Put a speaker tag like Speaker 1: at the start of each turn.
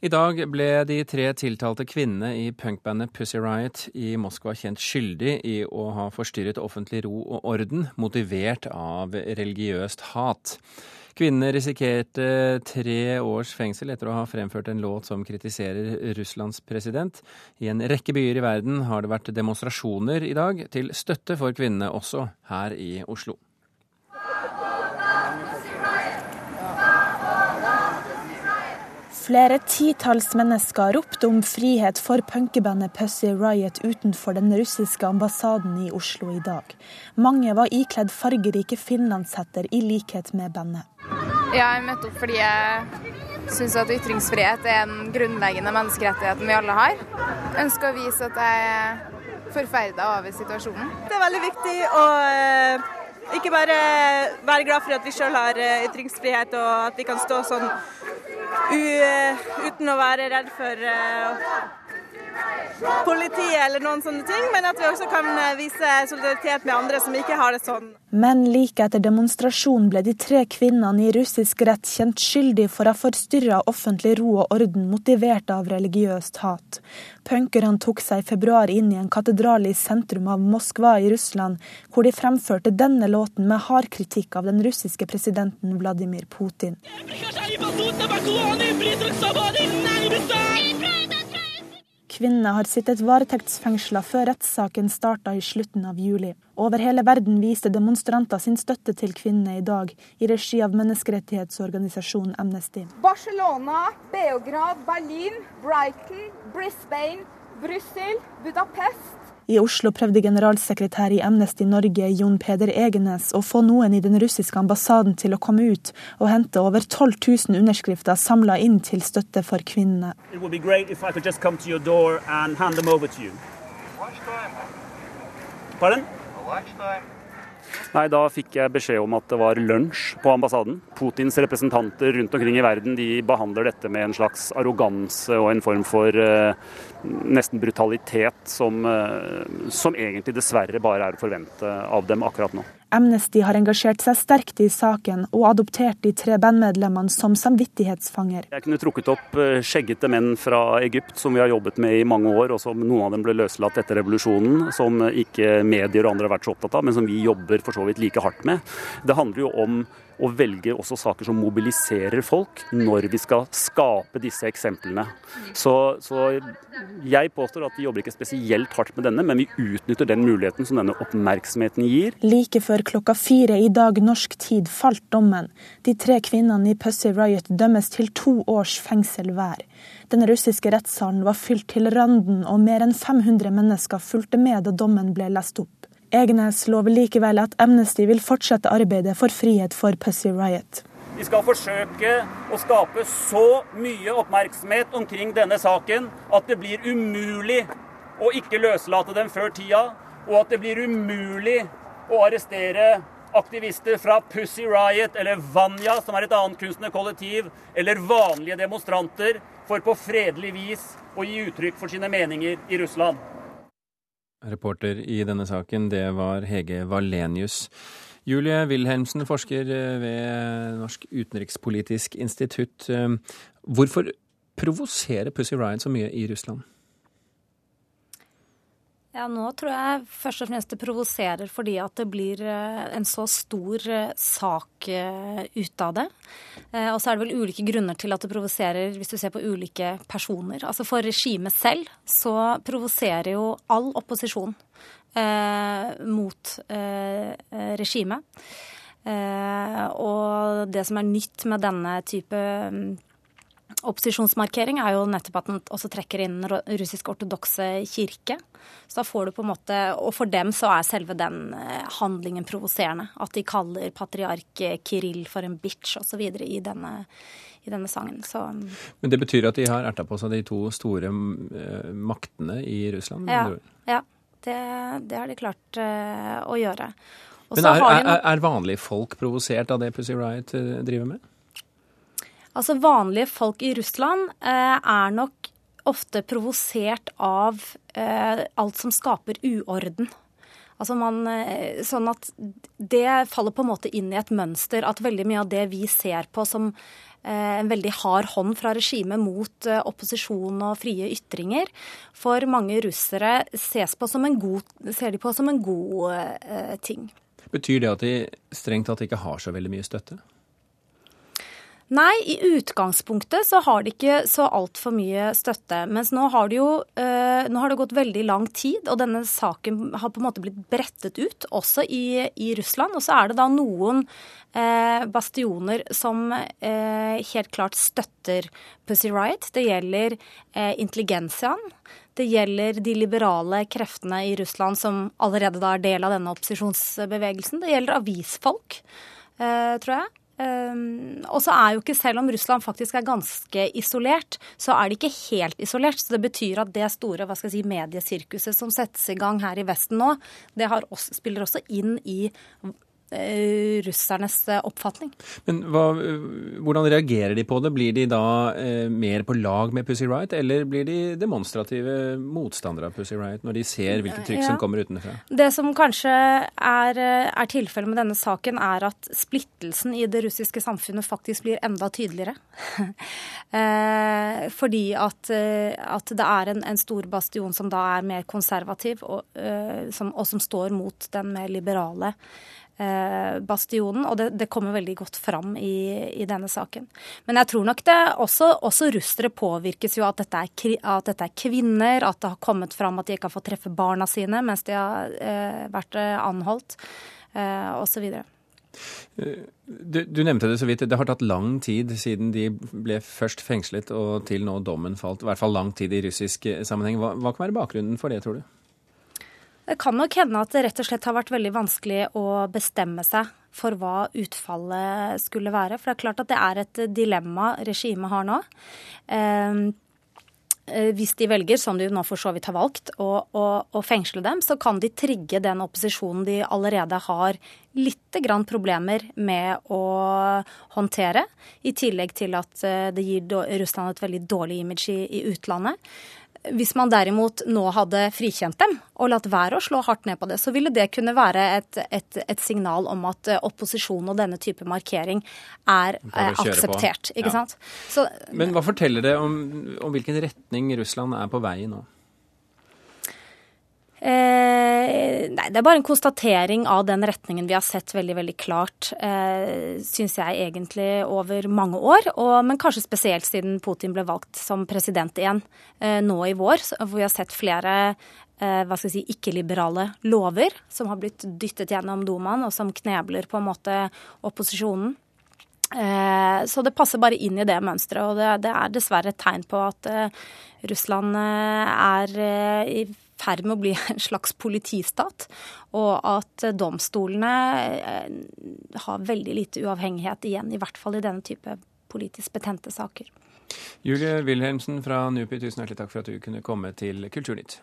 Speaker 1: I dag ble de tre tiltalte kvinnene i punkbandet Pussy Riot i Moskva kjent skyldig i å ha forstyrret offentlig ro og orden, motivert av religiøst hat. Kvinnene risikerte tre års fengsel etter å ha fremført en låt som kritiserer Russlands president. I en rekke byer i verden har det vært demonstrasjoner i dag til støtte for kvinnene, også her i Oslo.
Speaker 2: Flere titalls mennesker ropte om frihet for punkebandet Pussy Riot utenfor den russiske ambassaden i Oslo i dag. Mange var ikledd fargerike finlandshetter i likhet med bandet.
Speaker 3: Jeg møtte opp fordi jeg syns at ytringsfrihet er en grunnleggende menneskerettighet vi alle har. Jeg ønsker å vise at jeg er forferda over situasjonen.
Speaker 4: Det er veldig viktig å eh, ikke bare være glad for at vi sjøl har eh, ytringsfrihet og at vi kan stå sånn uten å være redd for uh, politiet eller noen sånne ting, men at vi også kan eh, vise solidaritet med andre som ikke har det sånn.
Speaker 2: Men like etter demonstrasjonen ble de tre kvinnene i russisk rett kjent skyldig for å ha forstyrra offentlig ro og orden motivert av religiøst hat. Punkerne tok seg i februar inn i en katedral i sentrum av Moskva i Russland, hvor de fremførte denne låten med hard kritikk av den russiske presidenten Vladimir Putin. Kvinnene har sittet varetektsfengsla før rettssaken starta i slutten av juli. Over hele verden viste demonstranter sin støtte til kvinnene i dag, i regi av menneskerettighetsorganisasjonen Amnesty.
Speaker 3: Barcelona, Beograd, Berlin, Brighton, Brisbane, Brussel, Budapest,
Speaker 2: i Oslo prøvde generalsekretær i Amnesty Norge Jon Peder Egenes å få noen i den russiske ambassaden til å komme ut og hente over 12 000 underskrifter samla inn til støtte for kvinnene.
Speaker 5: Pardon? Nei, Da fikk jeg beskjed om at det var lunsj på ambassaden. Putins representanter rundt omkring i verden de behandler dette med en slags arroganse og en form for eh, nesten brutalitet som, eh, som egentlig dessverre bare er å forvente av dem akkurat nå.
Speaker 2: Amnesty har engasjert seg sterkt i saken og adoptert de tre bandmedlemmene som samvittighetsfanger.
Speaker 5: Jeg kunne trukket opp eh, skjeggete menn fra Egypt som vi har jobbet med i mange år, og som noen av dem ble løslatt etter revolusjonen, som ikke medier og andre har vært så opptatt av, men som vi jobber for så vidt like hardt med. Det handler jo om og velger også saker som mobiliserer folk når vi skal skape disse eksemplene. Så, så, jeg påstår at vi jobber ikke spesielt hardt med denne, men vi utnytter den muligheten som denne oppmerksomheten gir.
Speaker 2: Like før klokka fire i dag norsk tid falt dommen. De tre kvinnene i Pussy Riot dømmes til to års fengsel hver. Den russiske rettssalen var fylt til randen, og mer enn 500 mennesker fulgte med da dommen ble lest opp. Egenes lover likevel at Amnesty vil fortsette arbeidet for frihet for Pussy Riot.
Speaker 5: Vi skal forsøke å skape så mye oppmerksomhet omkring denne saken at det blir umulig å ikke løslate dem før tida, og at det blir umulig å arrestere aktivister fra Pussy Riot eller Vanya, som er et annet kunstnerkollektiv, eller vanlige demonstranter, for på fredelig vis å gi uttrykk for sine meninger i Russland.
Speaker 1: Reporter i denne saken, det var Hege Valenius. Julie Wilhelmsen, forsker ved Norsk utenrikspolitisk institutt. Hvorfor provoserer Pussy Riot så mye i Russland?
Speaker 6: Ja, nå tror jeg først og fremst det provoserer fordi at det blir eh, en så stor eh, sak eh, ut av det. Og så er det vel ulike grunner til at det provoserer hvis du ser på ulike personer. Altså For regimet selv så provoserer jo all opposisjon eh, mot eh, regimet. Eh, og det som er nytt med denne type mm, Opposisjonsmarkering er jo nettopp at den også trekker inn russisk-ortodokse kirke. Så da får du på en måte, Og for dem så er selve den eh, handlingen provoserende. At de kaller patriark Kirill for en bitch osv. I, denne, i denne sangen. Så,
Speaker 1: Men det betyr at de har erta på seg de to store uh, maktene i Russland?
Speaker 6: Ja, ja det, det, har de klart å gjøre.
Speaker 1: Også Men er, er, er vanlige folk provosert av det Pussy Riot driver med?
Speaker 6: Altså Vanlige folk i Russland eh, er nok ofte provosert av eh, alt som skaper uorden. Altså man, sånn at det faller på en måte inn i et mønster at veldig mye av det vi ser på som en veldig hard hånd fra regimet mot opposisjon og frie ytringer, for mange russere ses på som en god, ser de på som en god ting.
Speaker 1: Betyr det at de strengt tatt ikke har så veldig mye støtte?
Speaker 6: Nei, i utgangspunktet så har de ikke så altfor mye støtte. Mens nå har, det jo, eh, nå har det gått veldig lang tid, og denne saken har på en måte blitt brettet ut, også i, i Russland. Og så er det da noen eh, bastioner som eh, helt klart støtter Pussy Riot. Det gjelder intelligensiaen. Det gjelder de liberale kreftene i Russland som allerede da er del av denne opposisjonsbevegelsen. Det gjelder avisfolk, tror jeg. Um, og så er jo ikke, selv om Russland faktisk er ganske isolert, så er det ikke helt isolert. Så det betyr at det store hva skal jeg si, mediesirkuset som settes i gang her i Vesten nå, det også, spiller også inn i russernes eh, oppfatning.
Speaker 1: Men hva, Hvordan reagerer de på det? Blir de da eh, mer på lag med Pussy Riot, eller blir de demonstrative motstandere av Pussy Riot når de ser hvilket trykk ja. som kommer utenfra?
Speaker 6: Det som kanskje er, eh, er tilfellet med denne saken, er at splittelsen i det russiske samfunnet faktisk blir enda tydeligere. eh, fordi at, at, det er en, en, stor bastion som da er mer konservativ, og, eh, som, og som står mot den mer liberale Eh, bastionen, og det, det, kommer veldig godt fram i, i, denne saken. Men jeg tror nok det også, også russere påvirkes jo at dette, er, at dette, er, kvinner, at det har kommet fram at de ikke har fått treffe barna sine mens de har eh, vært eh, anholdt, eh, osv.
Speaker 1: Eh, du, du, nevnte det så vidt. Det har tatt lang tid siden de ble først fengslet og til nå dommen falt. I hvert fall lang tid i russisk sammenheng. Hva, hva kan være bakgrunnen for det, tror du?
Speaker 6: Det kan nok hende at det rett og slett har vært veldig vanskelig å bestemme seg for hva utfallet skulle være. For det er klart at det er et dilemma regimet har nå. Ehm, eh, hvis de velger, som de nå for så vidt har valgt, å, å, å, fengsle dem, så kan de trigge den opposisjonen de allerede har litt grann problemer med å håndtere. I tillegg til at eh, det gir Russland et veldig dårlig image i, i utlandet. Hvis man derimot nå hadde frikjent dem og latt være å slå hardt ned på det, så ville det kunne være et, et, et signal om at eh, opposisjon og denne type markering er eh, akseptert. Ikke ja. sant?
Speaker 1: Så, Men hva forteller det om, om hvilken retning Russland er på vei i nå?
Speaker 6: Eh, nei, det er bare en konstatering av den retningen vi har sett veldig veldig klart, eh, syns jeg egentlig over mange år. Og, men kanskje spesielt siden Putin ble valgt som president igjen eh, nå i vår, hvor vi har sett flere eh, hva skal jeg si, ikke-liberale lover som har blitt dyttet gjennom Dumaen, og som knebler på en måte opposisjonen. Eh, så det passer bare inn i det mønsteret, og det, det er dessverre et tegn på at eh, Russland er i ferd med å bli en slags politistat, og at domstolene eh, har veldig lite uavhengighet igjen, i hvert fall i denne type politisk betente saker.
Speaker 1: Julie Wilhelmsen fra NUPI, tusen hjertelig takk for at du kunne komme til Kulturnytt.